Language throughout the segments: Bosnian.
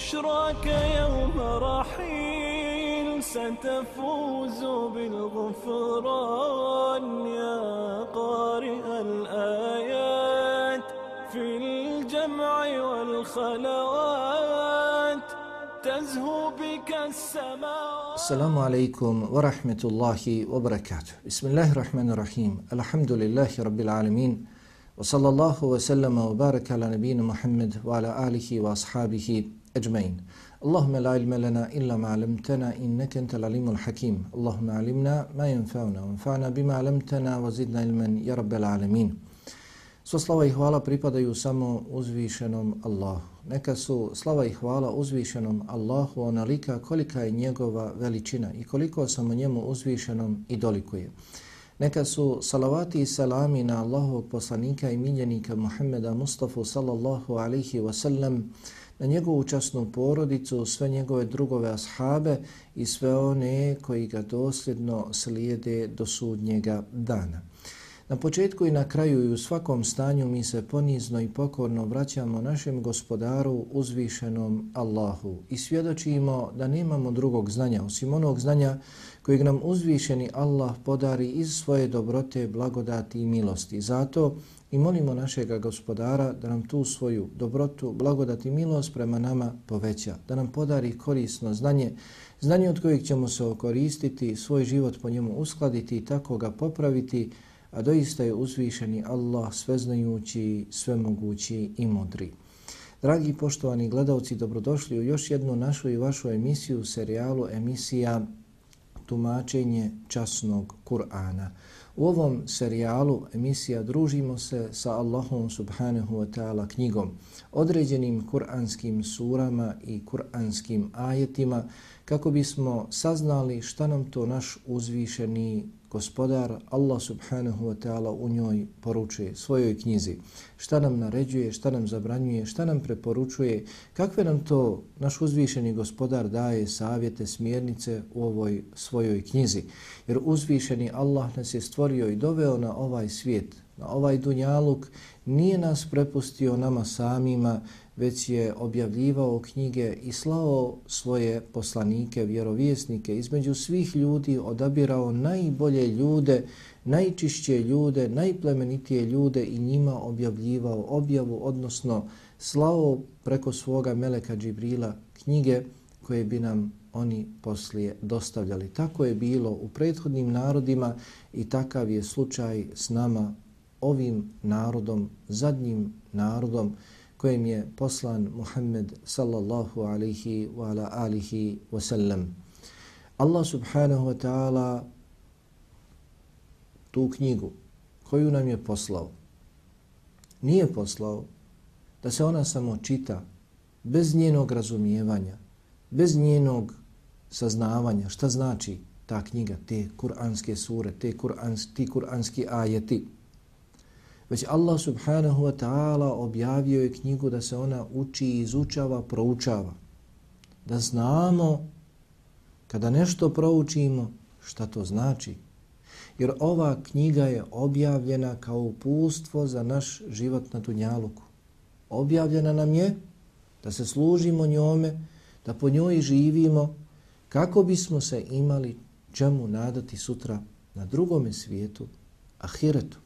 بشراك يوم رحيل ستفوز بالغفران يا قارئ الآيات في الجمع والخلوات تزهو بك السماوات. السلام عليكم ورحمة الله وبركاته. بسم الله الرحمن الرحيم. الحمد لله رب العالمين. وصلى الله وسلم وبارك على نبينا محمد وعلى آله وأصحابه أجمعين اللهم لا علم لنا إلا ما علمتنا إنك أنت العليم الحكيم اللهم علمنا ما ينفعنا وانفعنا بما علمتنا وزدنا علما يا رب العالمين Sva slava i hvala pripadaju samo uzvišenom Allahu. Neka su slava i hvala uzvišenom Allahu onalika kolika je njegova veličina i koliko samo njemu uzvišenom i dolikuje. Neka su salavati i salami na Allahovog poslanika i miljenika Muhammeda Mustafa sallallahu alaihi wasallam, na njegovu časnu porodicu, sve njegove drugove ashabe i sve one koji ga dosljedno slijede do sudnjega dana. Na početku i na kraju i u svakom stanju mi se ponizno i pokorno vraćamo našem gospodaru uzvišenom Allahu i svjedočimo da nemamo drugog znanja osim onog znanja kojeg nam uzvišeni Allah podari iz svoje dobrote, blagodati i milosti. Zato i molimo našega gospodara da nam tu svoju dobrotu, blagodat i milost prema nama poveća, da nam podari korisno znanje, znanje od kojeg ćemo se okoristiti, svoj život po njemu uskladiti i tako ga popraviti, a doista je uzvišeni Allah sveznajući, svemogući i mudri. Dragi poštovani gledalci, dobrodošli u još jednu našu i vašu emisiju, serijalu emisija Tumačenje časnog Kur'ana. U ovom serijalu emisija družimo se sa Allahom subhanahu wa ta'ala knjigom, određenim kuranskim surama i kuranskim ajetima kako bismo saznali šta nam to naš uzvišeni gospodar Allah subhanahu wa ta'ala u njoj poručuje svojoj knjizi. Šta nam naređuje, šta nam zabranjuje, šta nam preporučuje, kakve nam to naš uzvišeni gospodar daje savjete, smjernice u ovoj svojoj knjizi. Jer uzvišeni Allah nas je stvorio i doveo na ovaj svijet, na ovaj dunjaluk, nije nas prepustio nama samima, već je objavljivao knjige i slao svoje poslanike, vjerovjesnike, između svih ljudi odabirao najbolje ljude, najčišće ljude, najplemenitije ljude i njima objavljivao objavu, odnosno slao preko svoga Meleka Džibrila knjige koje bi nam oni poslije dostavljali. Tako je bilo u prethodnim narodima i takav je slučaj s nama, ovim narodom, zadnjim narodom, kojim je poslan Muhammed sallallahu alaihi wa ala alihi wa sallam. Allah subhanahu wa ta'ala tu knjigu koju nam je poslao, nije poslao da se ona samo čita bez njenog razumijevanja, bez njenog saznavanja šta znači ta knjiga, te kuranske sure, te kurans, ti kuranski ajeti, već Allah subhanahu wa ta'ala objavio je knjigu da se ona uči, izučava, proučava. Da znamo kada nešto proučimo šta to znači. Jer ova knjiga je objavljena kao upustvo za naš život na Dunjaluku. Objavljena nam je da se služimo njome, da po njoj živimo kako bismo se imali čemu nadati sutra na drugome svijetu, ahiretu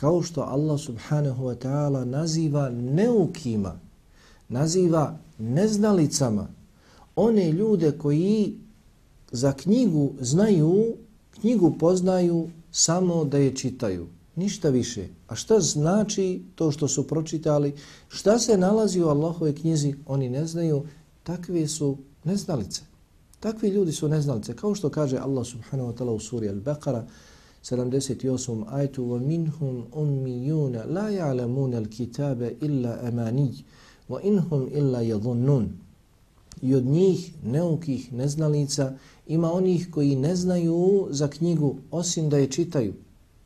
kao što Allah subhanahu wa ta'ala naziva neukima, naziva neznalicama one ljude koji za knjigu znaju, knjigu poznaju samo da je čitaju. Ništa više. A šta znači to što su pročitali? Šta se nalazi u Allahove knjizi? Oni ne znaju. Takve su neznalice. Takvi ljudi su neznalice. Kao što kaže Allah subhanahu wa ta'ala u suri Al-Baqara 78. ajtu وَمِنْهُمْ أُمِّيُّونَ لَا يَعْلَمُونَ الْكِتَابَ إِلَّا أَمَانِيُّ وَإِنْهُمْ إِلَّا يَظُنُّونَ I od njih, neukih, neznalica, ima onih koji ne znaju za knjigu osim da je čitaju.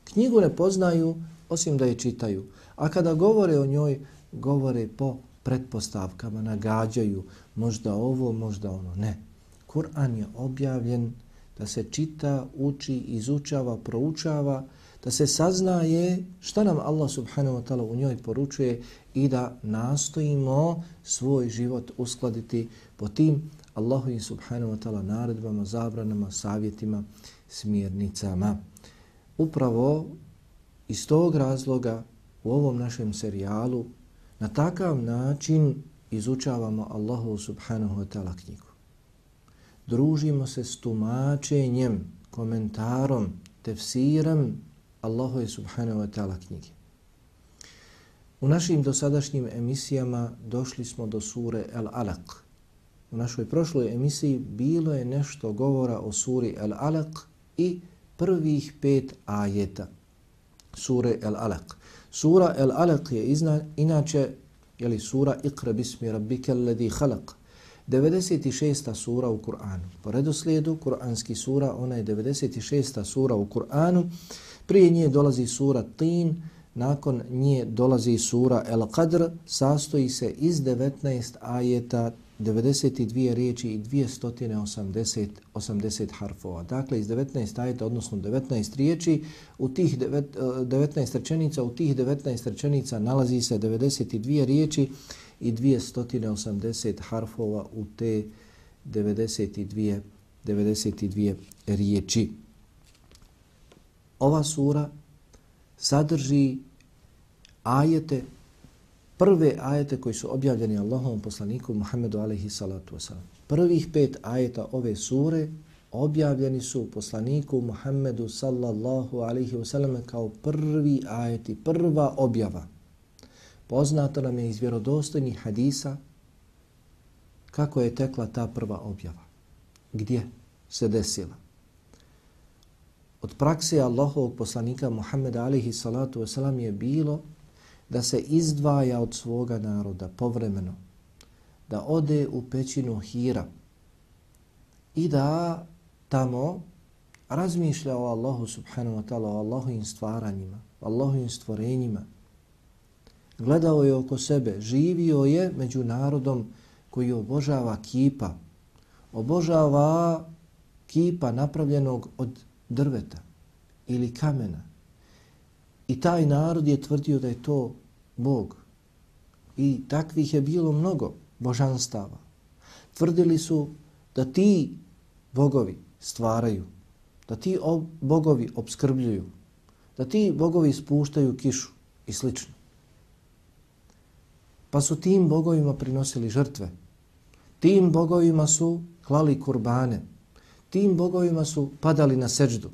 Knjigu ne poznaju osim da je čitaju. A kada govore o njoj, govore po pretpostavkama, nagađaju možda ovo, možda ono. Ne. Kur'an je objavljen da se čita, uči, izučava, proučava, da se saznaje šta nam Allah subhanahu wa ta'ala u njoj poručuje i da nastojimo svoj život uskladiti po tim Allahovim subhanahu wa ta'ala naredbama, zabranama, savjetima, smjernicama. Upravo iz tog razloga u ovom našem serijalu na takav način izučavamo Allahu subhanahu wa ta'ala knjigu. Družimo se s tumačenjem, komentarom, tefsirom Allahu subhanahu wa ta'ala knjige. U našim dosadašnjim emisijama došli smo do sure Al-Alaq. U našoj prošloj emisiji bilo je nešto govora o suri Al-Alaq i prvih pet ajeta sure Al-Alaq. Sura Al-Alaq je izna, inače jeli, sura Iqra bismi rabbike alladhi khalaq. 96. sura u Kur'anu. Po redoslijedu Kur'anski sura, ona je 96. sura u Kur'anu. Prije nje dolazi sura Tin, nakon nje dolazi sura El Qadr, sastoji se iz 19 ajeta 92 riječi i 280 80 harfova. Dakle, iz 19 ajeta, odnosno 19 riječi, u tih 19 eh, rečenica, u tih 19 rečenica nalazi se 92 riječi i 280 harfova u te 92, 92 riječi. Ova sura sadrži ajete prve ajete koji su objavljeni Allahovom poslaniku Muhammedu alaihi salatu wasalam. Prvih pet ajeta ove sure objavljeni su poslaniku Muhammedu sallallahu alaihi wasalam kao prvi ajeti, prva objava. Poznato nam je iz vjerodostojnih hadisa kako je tekla ta prva objava. Gdje se desila? Od prakse Allahovog poslanika Muhammeda alihi salatu wasalam je bilo da se izdvaja od svoga naroda povremeno, da ode u pećinu Hira i da tamo razmišlja o Allahu subhanahu wa ta'ala, o Allahovim stvaranjima, o Allahovim stvorenjima. Gledao je oko sebe, živio je među narodom koji obožava kipa, obožava kipa napravljenog od drveta ili kamena. I taj narod je tvrdio da je to Bog. I takvih je bilo mnogo božanstava. Tvrdili su da ti bogovi stvaraju, da ti bogovi obskrbljuju, da ti bogovi spuštaju kišu i slično. Pa su tim bogovima prinosili žrtve. Tim bogovima su klali kurbane. Tim bogovima su padali na seđdu.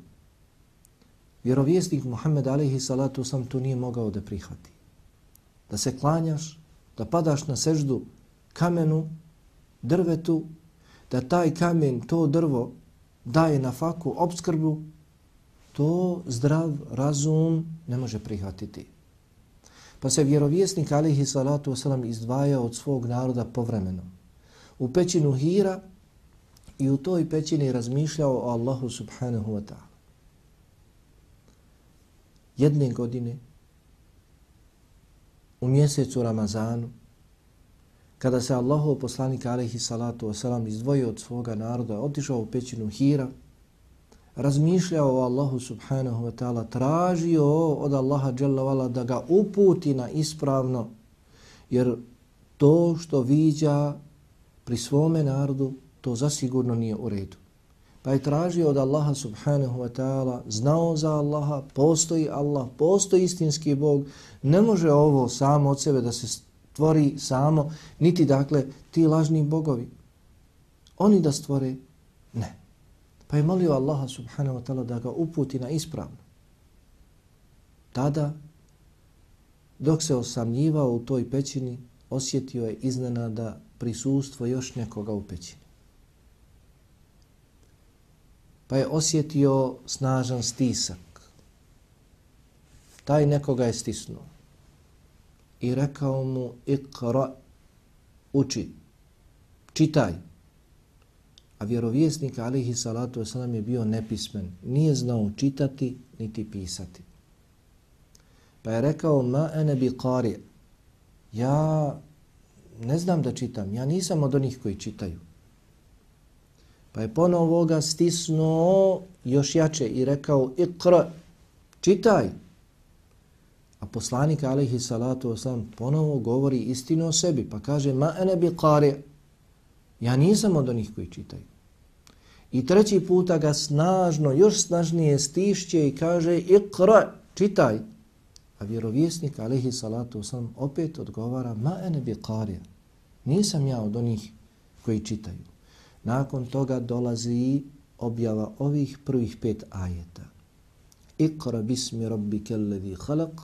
Vjerovjesnik Muhammed alaihi salatu sam to nije mogao da prihvati da se klanjaš, da padaš na seždu kamenu, drvetu, da taj kamen, to drvo daje na faku obskrbu, to zdrav razum ne može prihvatiti. Pa se vjerovjesnik alihi salatu wasalam izdvaja od svog naroda povremeno. U pećinu Hira i u toj pećini razmišljao o Allahu subhanahu wa ta'ala. Jedne godine u mjesecu Ramazanu, kada se Allahov poslanik alaihi salatu wasalam izdvojio od svoga naroda, otišao u pećinu Hira, razmišljao o Allahu subhanahu wa ta'ala, tražio od Allaha dželavala da ga uputi na ispravno, jer to što viđa pri svome narodu, to zasigurno nije u redu. Pa je tražio od Allaha subhanahu wa ta'ala, znao za Allaha, postoji Allah, postoji istinski Bog, ne može ovo samo od sebe da se stvori samo, niti dakle ti lažni bogovi. Oni da stvore, ne. Pa je molio Allaha subhanahu wa ta'ala da ga uputi na ispravno. Tada, dok se osamljivao u toj pećini, osjetio je iznenada prisustvo još nekoga u pećini. Pa je osjetio snažan stisak. Taj nekoga je stisnuo i rekao mu ikra, uči, čitaj. A vjerovjesnik alihi salatu wasalam je bio nepismen, nije znao čitati niti pisati. Pa je rekao ma ene bi qari, ja ne znam da čitam, ja nisam od onih koji čitaju. Pa je ponovo ga stisnuo još jače i rekao ikra, čitaj. A poslanik alaihi salatu wasalam ponovo govori istinu o sebi pa kaže ma ene bi qari, ja nisam od onih koji čitaju. I treći puta ga snažno, još snažnije stišće i kaže ikra, čitaj. A vjerovjesnik, alihi salatu sam, opet odgovara ma ene bi karja. Nisam ja od onih koji čitaju. Nakon toga dolazi i objava ovih prvih pet ajeta. Iqra bismi rabbi kellevi halak,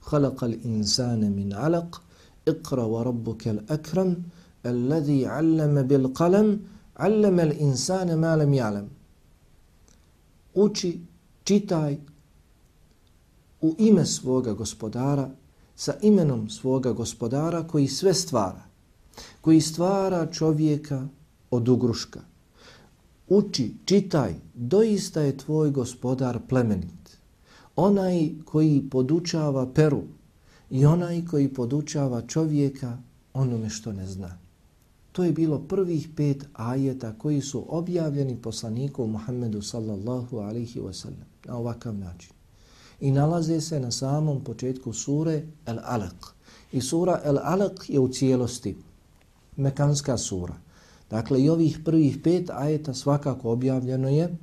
halak al insane min alak, iqra wa rabbu kel ekram, alladhi allama bil kalem, Allemel insane malem ya'lam. Uči, čitaj u ime svoga gospodara, sa imenom svoga gospodara koji sve stvara, koji stvara čovjeka od ugruška. Uči, čitaj, doista je tvoj gospodar plemenit. Onaj koji podučava peru i onaj koji podučava čovjeka onome što ne zna. To je bilo prvih pet ajeta koji su objavljeni poslaniku Muhammedu sallallahu alaihi wasallam na ovakav način. I nalaze se na samom početku sure El Alaq. I sura El Alaq je u cijelosti mekanska sura. Dakle, i ovih prvih pet ajeta svakako objavljeno je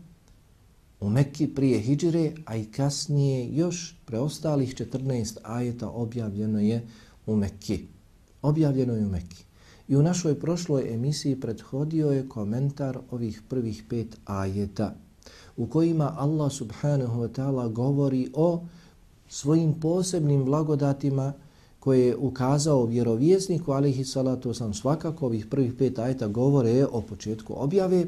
u Mekki prije Hidžre, a i kasnije još preostalih 14 ajeta objavljeno je u Mekki. Objavljeno je u Mekki. I u našoj prošloj emisiji prethodio je komentar ovih prvih pet ajeta u kojima Allah subhanahu wa ta'ala govori o svojim posebnim blagodatima koje je ukazao vjerovjesniku, alihi salatu sam svakako ovih prvih pet ajeta govore o početku objave,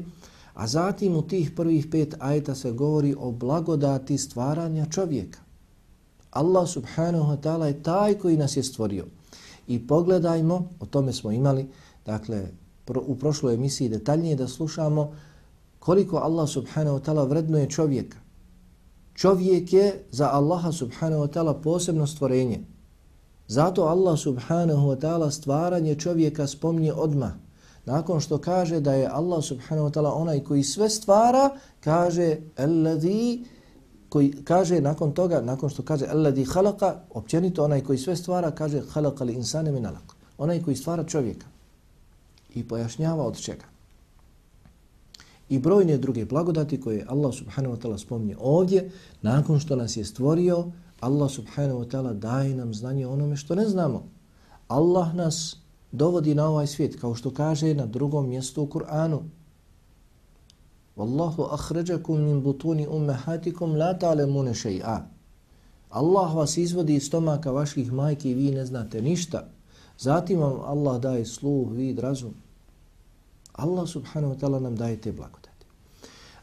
A zatim u tih prvih pet ajeta se govori o blagodati stvaranja čovjeka. Allah subhanahu wa ta'ala je taj koji nas je stvorio. I pogledajmo, o tome smo imali, dakle, pro, u prošloj emisiji detaljnije da slušamo koliko Allah subhanahu wa ta'ala vrednuje čovjeka. Čovjek je za Allaha subhanahu wa ta'ala posebno stvorenje. Zato Allah subhanahu wa ta'ala stvaranje čovjeka spomnje odmah. Nakon što kaže da je Allah subhanahu wa ta'ala onaj koji sve stvara, kaže alladhi koji kaže nakon toga, nakon što kaže alladhi khalaqa, općenito onaj koji sve stvara, kaže khalaqa li insane min alaq. Onaj koji stvara čovjeka. I pojašnjava od čega. I brojne druge blagodati koje Allah subhanahu wa ta'ala spominje ovdje, nakon što nas je stvorio, Allah subhanahu wa ta'ala daje nam znanje onome što ne znamo. Allah nas dovodi na ovaj svijet, kao što kaže na drugom mjestu u Kur'anu. Wallahu akhrajakum min butuni ummahatikum la ta'lamuna shay'a. Allah vas izvodi iz stomaka vaših majki i vi ne znate ništa. Zatim vam Allah daje sluh, vid, razum. Allah subhanahu wa ta'ala nam daje te blagodati.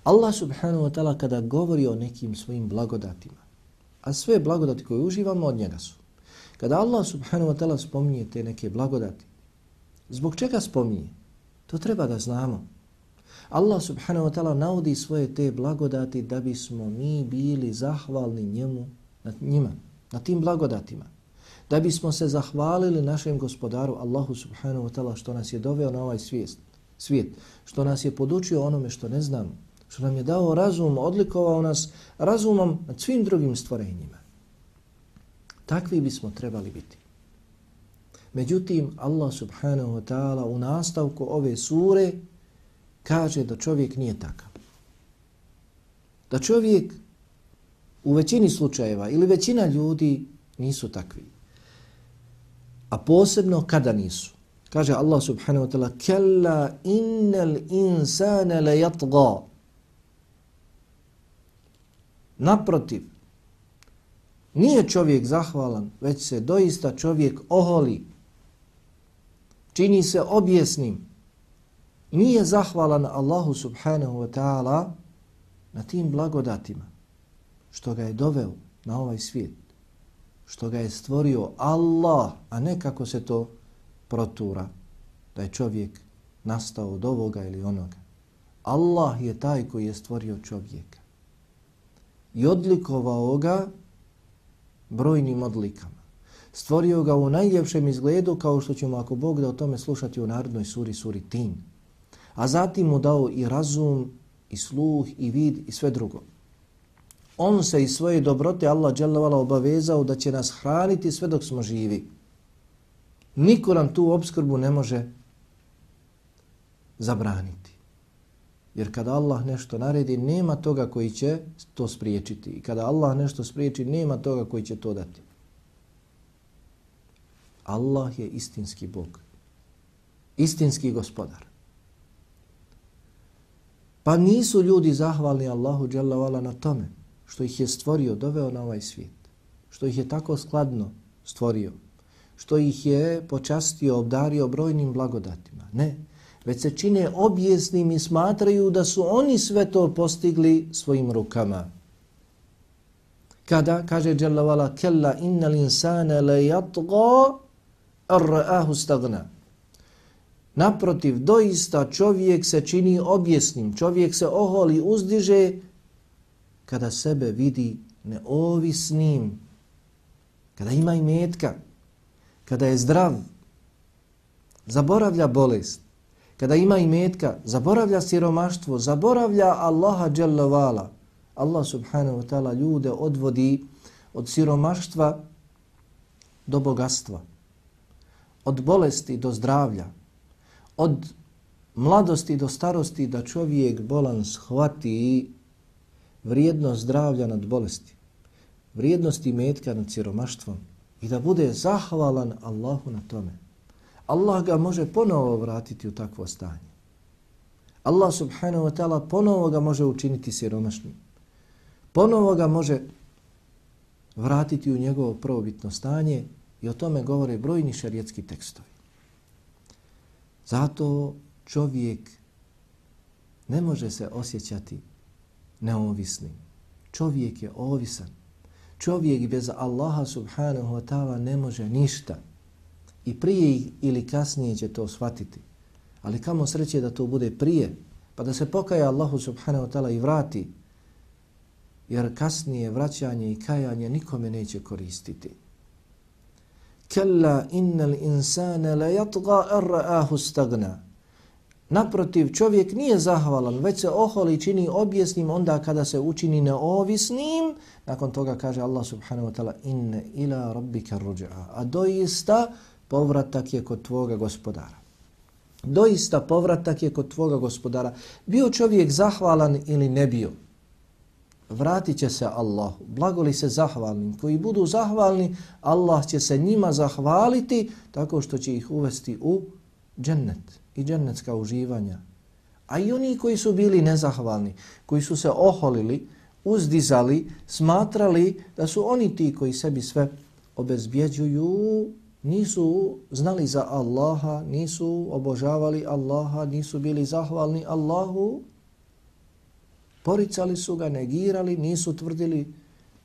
Allah subhanahu wa ta'ala kada govori o nekim svojim blagodatima, a sve blagodati koje uživamo od njega su. Kada Allah subhanahu wa ta'ala spominje te neke blagodati, Zbog čega spominje? To treba da znamo. Allah subhanahu wa ta'ala navodi svoje te blagodati da bismo mi bili zahvalni njemu, na njima, na tim blagodatima. Da bismo se zahvalili našem gospodaru Allahu subhanahu wa ta'ala što nas je doveo na ovaj svijet, svijet, što nas je podučio onome što ne znamo, što nam je dao razum, odlikovao nas razumom nad svim drugim stvorenjima. Takvi bismo trebali biti. Međutim, Allah subhanahu wa ta'ala u nastavku ove sure kaže da čovjek nije takav. Da čovjek u većini slučajeva ili većina ljudi nisu takvi. A posebno kada nisu. Kaže Allah subhanahu wa ta'ala Kalla innal insana la yatga Naprotiv, nije čovjek zahvalan, već se doista čovjek oholi, čini se objesnim, nije zahvalan Allahu subhanahu wa ta'ala na tim blagodatima što ga je doveo na ovaj svijet, što ga je stvorio Allah, a ne kako se to protura, da je čovjek nastao od ovoga ili onoga. Allah je taj koji je stvorio čovjeka i odlikovao ga brojnim odlikama. Stvorio ga u najljepšem izgledu kao što ćemo ako Bog da o tome slušati u narodnoj suri, suri Tin. A zatim mu dao i razum, i sluh, i vid, i sve drugo. On se iz svoje dobrote Allah dželovala obavezao da će nas hraniti sve dok smo živi. Niko nam tu obskrbu ne može zabraniti. Jer kada Allah nešto naredi, nema toga koji će to spriječiti. I kada Allah nešto spriječi, nema toga koji će to dati. Allah je istinski Bog. Istinski gospodar. Pa nisu ljudi zahvalni Allahu dželle na tome što ih je stvorio, doveo na ovaj svijet. Što ih je tako skladno stvorio. Što ih je počastio, obdario brojnim blagodatima. Ne, već se čine objesnim i smatraju da su oni sve to postigli svojim rukama. Kada, kaže Jalla kella innal insana la yatga ar-ra'ahu stagna. Naprotiv, doista čovjek se čini objesnim, čovjek se oholi, uzdiže kada sebe vidi neovisnim, kada ima i metka, kada je zdrav, zaboravlja bolest, kada ima i metka, zaboravlja siromaštvo, zaboravlja Allaha dželjavala. Allah subhanahu wa ta'ala ljude odvodi od siromaštva do bogatstva, od bolesti do zdravlja, od mladosti do starosti da čovjek bolan shvati vrijednost zdravlja nad bolesti, vrijednost metka nad siromaštvom i da bude zahvalan Allahu na tome. Allah ga može ponovo vratiti u takvo stanje. Allah subhanahu wa ta'ala ponovo ga može učiniti siromašnim. Ponovo ga može vratiti u njegovo prvobitno stanje i o tome govore brojni šarijetski tekstovi. Zato čovjek ne može se osjećati neovisnim. Čovjek je ovisan. Čovjek bez Allaha subhanahu wa ta'ala ne može ništa. I prije ili kasnije će to shvatiti. Ali kamo sreće da to bude prije, pa da se pokaje Allahu subhanahu wa ta'ala i vrati. Jer kasnije vraćanje i kajanje nikome neće koristiti. Kalla innal insana la yatgha ar-ra'ahu stagna. Naprotiv, čovjek nije zahvalan, već se oholi čini objesnim onda kada se učini neovisnim. Nakon toga kaže Allah subhanahu wa ta'ala inne ila rabbika ruj'a. A doista povratak je kod tvoga gospodara. Doista povratak je kod tvoga gospodara. Bio čovjek zahvalan ili ne bio? Vratit će se Allah. Blagoli se zahvalnim. Koji budu zahvalni, Allah će se njima zahvaliti tako što će ih uvesti u džennet i džennetska uživanja. A i oni koji su bili nezahvalni, koji su se oholili, uzdizali, smatrali da su oni ti koji sebi sve obezbjeđuju, nisu znali za Allaha, nisu obožavali Allaha, nisu bili zahvalni Allahu, poricali su ga, negirali, nisu tvrdili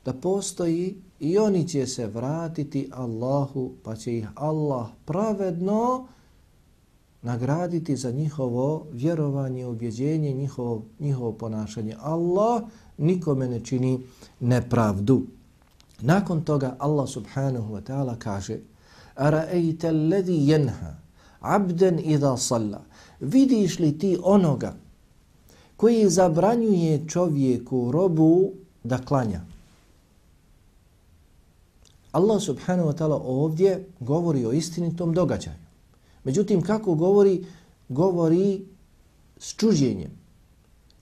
da postoji i oni će se vratiti Allahu, pa će ih Allah pravedno nagraditi za njihovo vjerovanje, ubjeđenje, njihovo, njihovo ponašanje. Allah nikome ne čini nepravdu. Nakon toga Allah subhanahu wa ta'ala kaže Ara'ejte alladhi jenha abden idha salla Vidiš li ti onoga koji zabranjuje čovjeku robu da klanja? Allah subhanahu wa ta'ala ovdje govori o istinitom događaju. Međutim, kako govori? Govori s čuđenjem.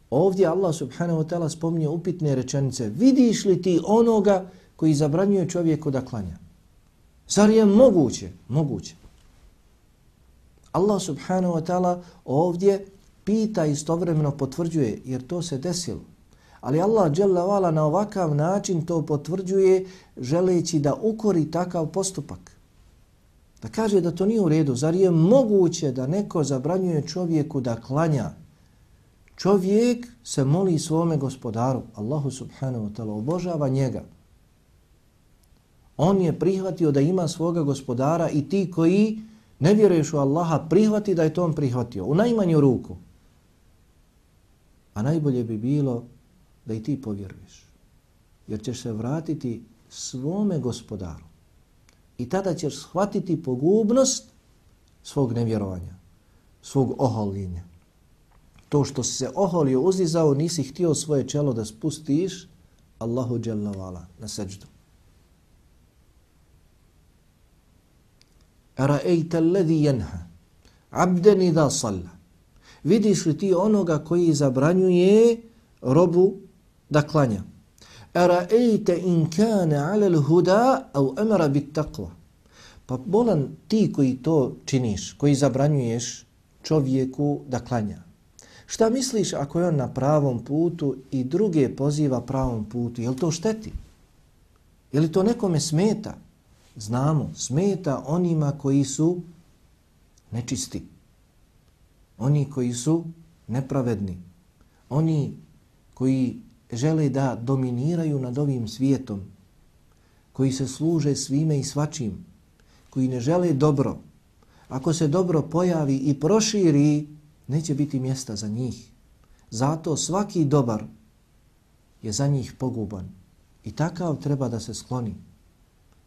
Ovdje Allah subhanahu wa ta'ala spominje upitne rečenice. Vidiš li ti onoga koji zabranjuje čovjeku da klanja? Zar je moguće? Moguće. Allah subhanahu wa ta'ala ovdje pita istovremeno potvrđuje jer to se desilo. Ali Allah dželle na ovakav način to potvrđuje želeći da ukori takav postupak. Da kaže da to nije u redu. Zar je moguće da neko zabranjuje čovjeku da klanja? Čovjek se moli svome gospodaru, Allahu subhanahu wa ta'ala, obožava njega. On je prihvatio da ima svoga gospodara i ti koji ne vjeruješ u Allaha, prihvati da je to on prihvatio. U najmanju ruku. A najbolje bi bilo da i ti povjeruješ. Jer ćeš se vratiti svome gospodaru. I tada ćeš shvatiti pogubnost svog nevjerovanja, svog oholjenja. To što si se oholio, uzizao, nisi htio svoje čelo da spustiš, Allahu dželavala na seđdu. Ra'ejta alladhi yanha abdan idha salla. Vidiš li ti onoga koji zabranjuje robu da klanja? Ra'ejta in kana 'ala al-huda aw amara bit-taqwa. Pa bolan ti koji to činiš, koji zabranjuješ čovjeku da klanja. Šta misliš ako je on na pravom putu i druge poziva pravom putu? Je li to šteti? Je li to nekome smeta? znamo, smeta onima koji su nečisti. Oni koji su nepravedni. Oni koji žele da dominiraju nad ovim svijetom. Koji se služe svime i svačim. Koji ne žele dobro. Ako se dobro pojavi i proširi, neće biti mjesta za njih. Zato svaki dobar je za njih poguban. I takav treba da se skloni.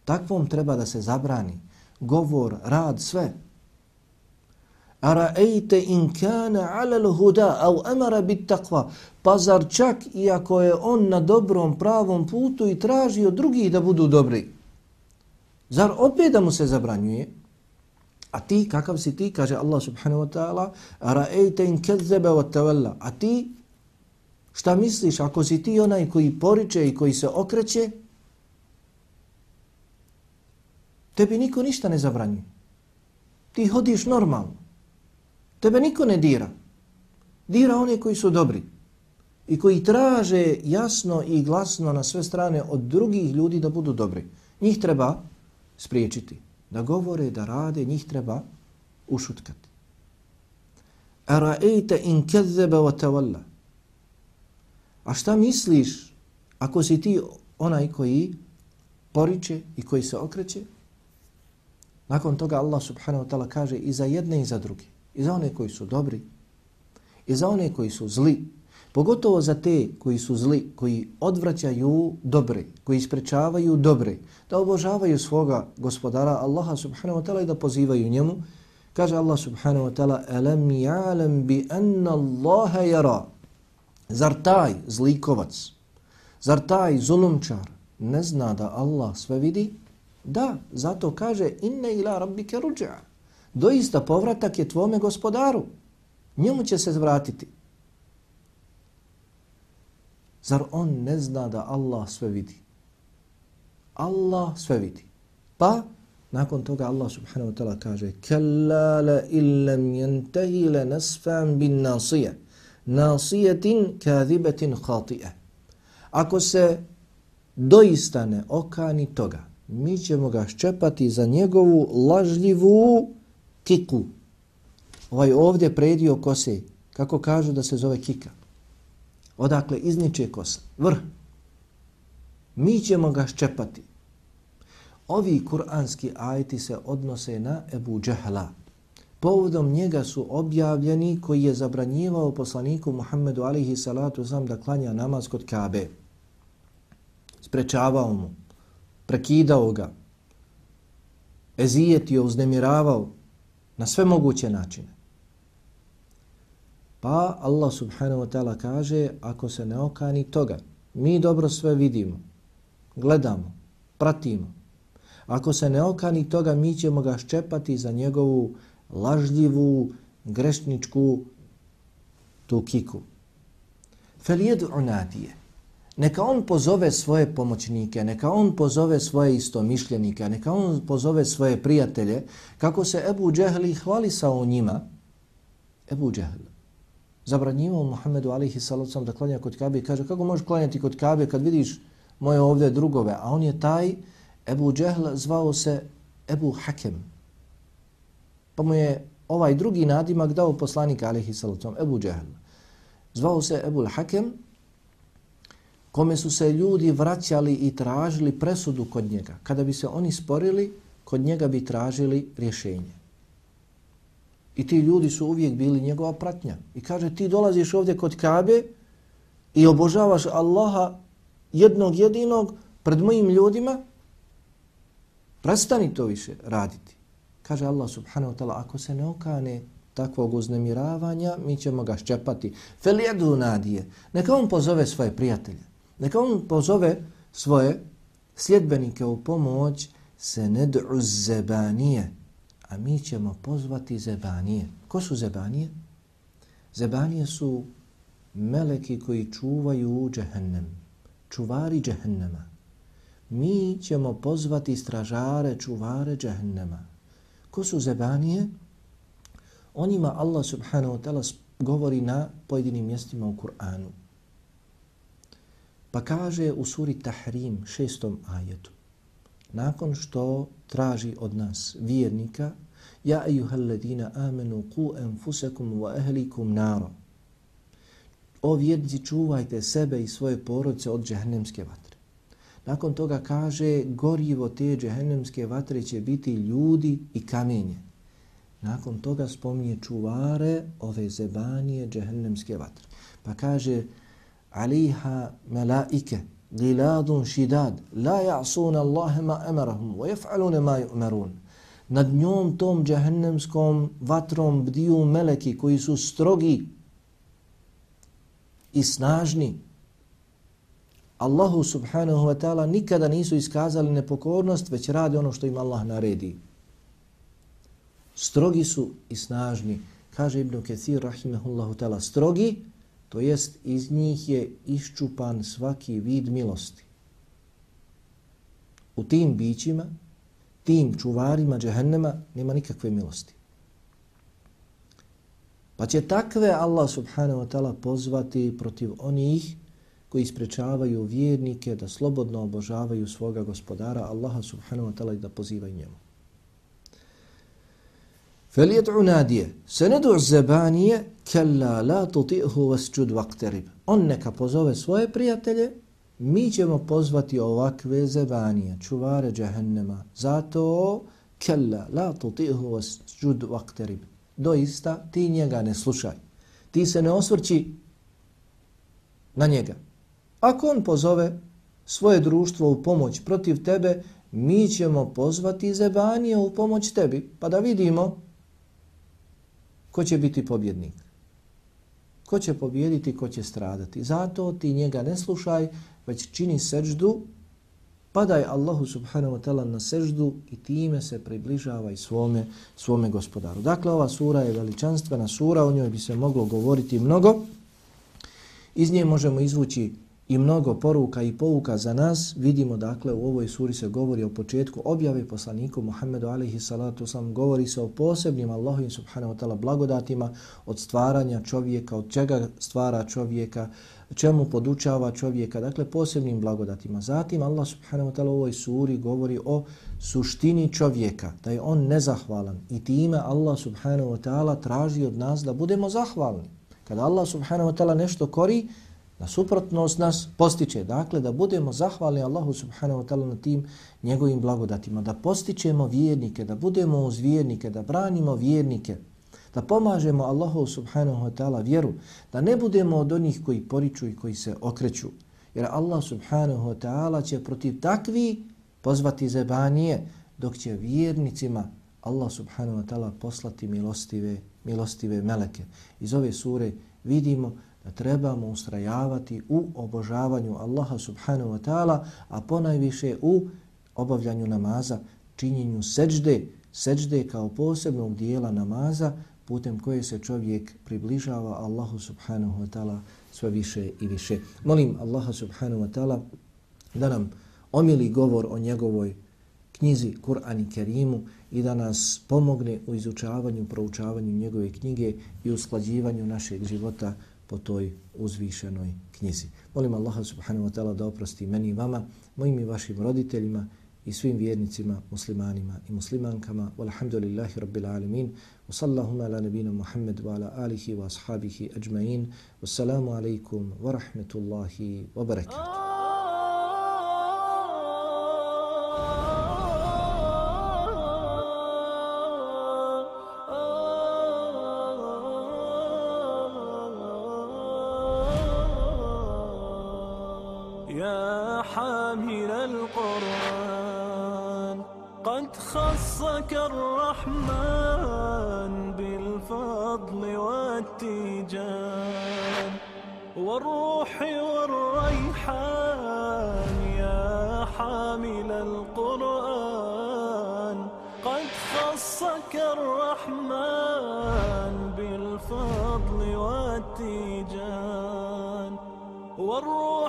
Takvom treba da se zabrani. Govor, rad, sve. Ara'ejte in kana ala l-huda au amara bit takva. Pa zar čak iako je on na dobrom pravom putu i traži od drugih da budu dobri? Zar opet da mu se zabranjuje? A ti, kakav si ti, kaže Allah subhanahu wa ta'ala, ara'ejte in kezzebe wa tawalla. A ti, šta misliš, ako si ti onaj koji poriče i koji se okreće, Tebi niko ništa ne zabranjuje. Ti hodiš normalno. Tebe niko ne dira. Dira one koji su dobri i koji traže jasno i glasno na sve strane od drugih ljudi da budu dobri. Njih treba spriječiti. Da govore, da rade, njih treba ušutkati. Ara'ejte in kezzebe wa tawalla. A šta misliš ako si ti onaj koji poriče i koji se okreće? Nakon toga Allah subhanahu wa ta'ala kaže i za jedne i za druge. I za one koji su dobri. I za one koji su zli. Pogotovo za te koji su zli, koji odvraćaju dobre, koji isprečavaju dobre, da obožavaju svoga gospodara Allaha subhanahu wa ta'ala i da pozivaju njemu. Kaže Allah subhanahu wa ta'ala Alam ja'lam bi anna Allaha yara. Zar taj zlikovac, zar taj zulumčar ne zna da Allah sve vidi? Da, zato kaže inna ila rabbike ruđa. Doista povratak je tvome gospodaru. Njemu će se zvratiti. Zar on ne zna da Allah sve vidi? Allah sve vidi. Pa, nakon toga Allah subhanahu wa ta'ala kaže Kalla la illam yantahi la nasfam bin nasije. Nasijetin kathibetin khatije. Ako se doista ne okani toga, mi ćemo ga ščepati za njegovu lažljivu kiku. Ovaj ovdje predio kose, kako kažu da se zove kika. Odakle izniče kosa, vrh. Mi ćemo ga ščepati. Ovi kuranski ajeti se odnose na Ebu Džehla. Povodom njega su objavljeni koji je zabranjivao poslaniku Muhammedu alihi salatu sam da klanja namaz kod Kabe. Sprečavao mu prekidao ga, ezijetio, uznemiravao na sve moguće načine. Pa Allah subhanahu wa ta'ala kaže, ako se ne okani toga, mi dobro sve vidimo, gledamo, pratimo. Ako se ne okani toga, mi ćemo ga ščepati za njegovu lažljivu, grešničku tu kiku. Fel jedu unadije. Neka on pozove svoje pomoćnike, neka on pozove svoje istomišljenike, neka on pozove svoje prijatelje, kako se Ebu Džehli hvalisao njima. Ebu Džehl zabranjivao Muhammedu alihi salacom da klanja kod Kabe i kaže kako možeš klanjati kod Kabe kad vidiš moje ovdje drugove, a on je taj Ebu Džehl zvao se Ebu Hakem. Pa mu je ovaj drugi nadimak dao poslanika alihi salacom, Ebu Džehl. Zvao se Ebu Hakem, kome su se ljudi vraćali i tražili presudu kod njega. Kada bi se oni sporili, kod njega bi tražili rješenje. I ti ljudi su uvijek bili njegova pratnja. I kaže, ti dolaziš ovdje kod Kabe i obožavaš Allaha jednog jedinog pred mojim ljudima, prestani to više raditi. Kaže Allah subhanahu wa ta'ala, ako se ne okane takvog uznemiravanja, mi ćemo ga ščepati. Felijedu nadije. Neka on pozove svoje prijatelje. Neka on pozove svoje sljedbenike u pomoć se ned'u zebanije. A mi ćemo pozvati zebanije. Ko su zebanije? Zebanije su meleki koji čuvaju džehennem. Čuvari džehennema. Mi ćemo pozvati stražare, čuvare džehennema. Ko su zebanije? Onima Allah subhanahu wa ta'ala govori na pojedinim mjestima u Kur'anu. Pa kaže u suri Tahrim, šestom ajetu, nakon što traži od nas vjernika, Ja ejuhal ladina amenu ku enfusekum wa ehlikum naro. O vjernici, čuvajte sebe i svoje porodce od džehennemske vatre. Nakon toga kaže, gorivo te džehennemske vatre će biti ljudi i kamenje. Nakon toga spominje čuvare ove zebanije džehennemske vatre. Pa kaže, aliha melaike, giladun šidad, la ja'suna Allahe ma emarahum, wa jef'alune ma ju'marun. Nad njom tom džahennemskom vatrom bdiju meleki koji su strogi i snažni. Allahu subhanahu wa ta'ala nikada nisu iskazali nepokornost, već rade ono što im Allah naredi. Strogi su i snažni. Kaže Ibn Kathir rahimahullahu ta'ala, strogi To jest iz njih je iščupan svaki vid milosti. U tim bićima, tim čuvarima džehennema nema nikakve milosti. Pa će takve Allah subhanahu wa ta'ala pozvati protiv onih koji isprečavaju vjernike da slobodno obožavaju svoga gospodara Allaha subhanahu wa ta'ala i da pozivaju njemu. فليدعو ناديه سندعو الزبانيه كلا لا تطئه واسجد واقترب on neka pozove svoje prijatelje mi ćemo pozvati ovakve zebanije čuvare džehennema zato kella la tuti'hu wasjud waqtarib doista ti njega ne slušaj ti se ne osvrći na njega ako on pozove svoje društvo u pomoć protiv tebe mi ćemo pozvati zebanije u pomoć tebi pa da vidimo ko će biti pobjednik? Ko će pobjediti, ko će stradati? Zato ti njega ne slušaj, već čini seđdu, padaj Allahu subhanahu wa ta'ala na seždu i time se približavaj svome, svome gospodaru. Dakle, ova sura je veličanstvena sura, o njoj bi se moglo govoriti mnogo. Iz nje možemo izvući i mnogo poruka i pouka za nas. Vidimo dakle u ovoj suri se govori o početku objave poslaniku Muhammedu alaihi salatu sam govori se o posebnim Allahovim subhanahu wa ta'ala blagodatima od stvaranja čovjeka, od čega stvara čovjeka, čemu podučava čovjeka, dakle posebnim blagodatima. Zatim Allah subhanahu wa ta'ala u ovoj suri govori o suštini čovjeka, da je on nezahvalan i time Allah subhanahu wa ta'ala traži od nas da budemo zahvalni. Kada Allah subhanahu wa ta'ala nešto kori, Na suprotnost nas postiče, dakle, da budemo zahvalni Allahu subhanahu wa ta'ala na tim njegovim blagodatima, da postičemo vjernike, da budemo uz vjernike, da branimo vjernike, da pomažemo Allahu subhanahu wa ta'ala vjeru, da ne budemo od onih koji poriču i koji se okreću. Jer Allah subhanahu wa ta'ala će protiv takvi pozvati zebanije, dok će vjernicima Allah subhanahu wa ta'ala poslati milostive, milostive meleke. Iz ove sure vidimo da trebamo ustrajavati u obožavanju Allaha subhanahu wa ta'ala, a ponajviše u obavljanju namaza, činjenju seđde, seđde kao posebnog dijela namaza, putem koje se čovjek približava Allahu subhanahu wa ta'ala sve više i više. Molim Allaha subhanahu wa ta'ala da nam omili govor o njegovoj knjizi Kur'an i Kerimu i da nas pomogne u izučavanju, proučavanju njegove knjige i usklađivanju našeg života po toj uzvišenoj knjizi. Molim Allaha subhanahu wa ta'ala da oprosti meni i vama, mojim i vašim roditeljima i svim vjernicima, muslimanima i muslimankama. Walhamdulillahi rabbil alamin. Wa sallahuma ala nabina Muhammed wa ala alihi wa ashabihi ajma'in. Wassalamu alaikum wa rahmetullahi wa barakatuh. يا حامل القرآن. قد خصك الرحمن بالفضل والتيجان. والروح والريحان يا حامل القرآن. قد خصك الرحمن بالفضل والتيجان. والروح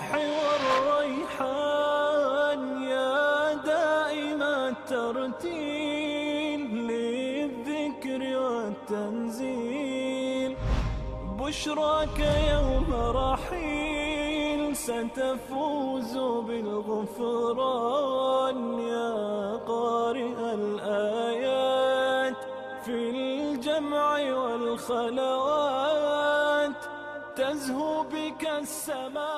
بشراك يوم رحيل ستفوز بالغفران يا قارئ الآيات في الجمع والخلوات تزهو بك السماء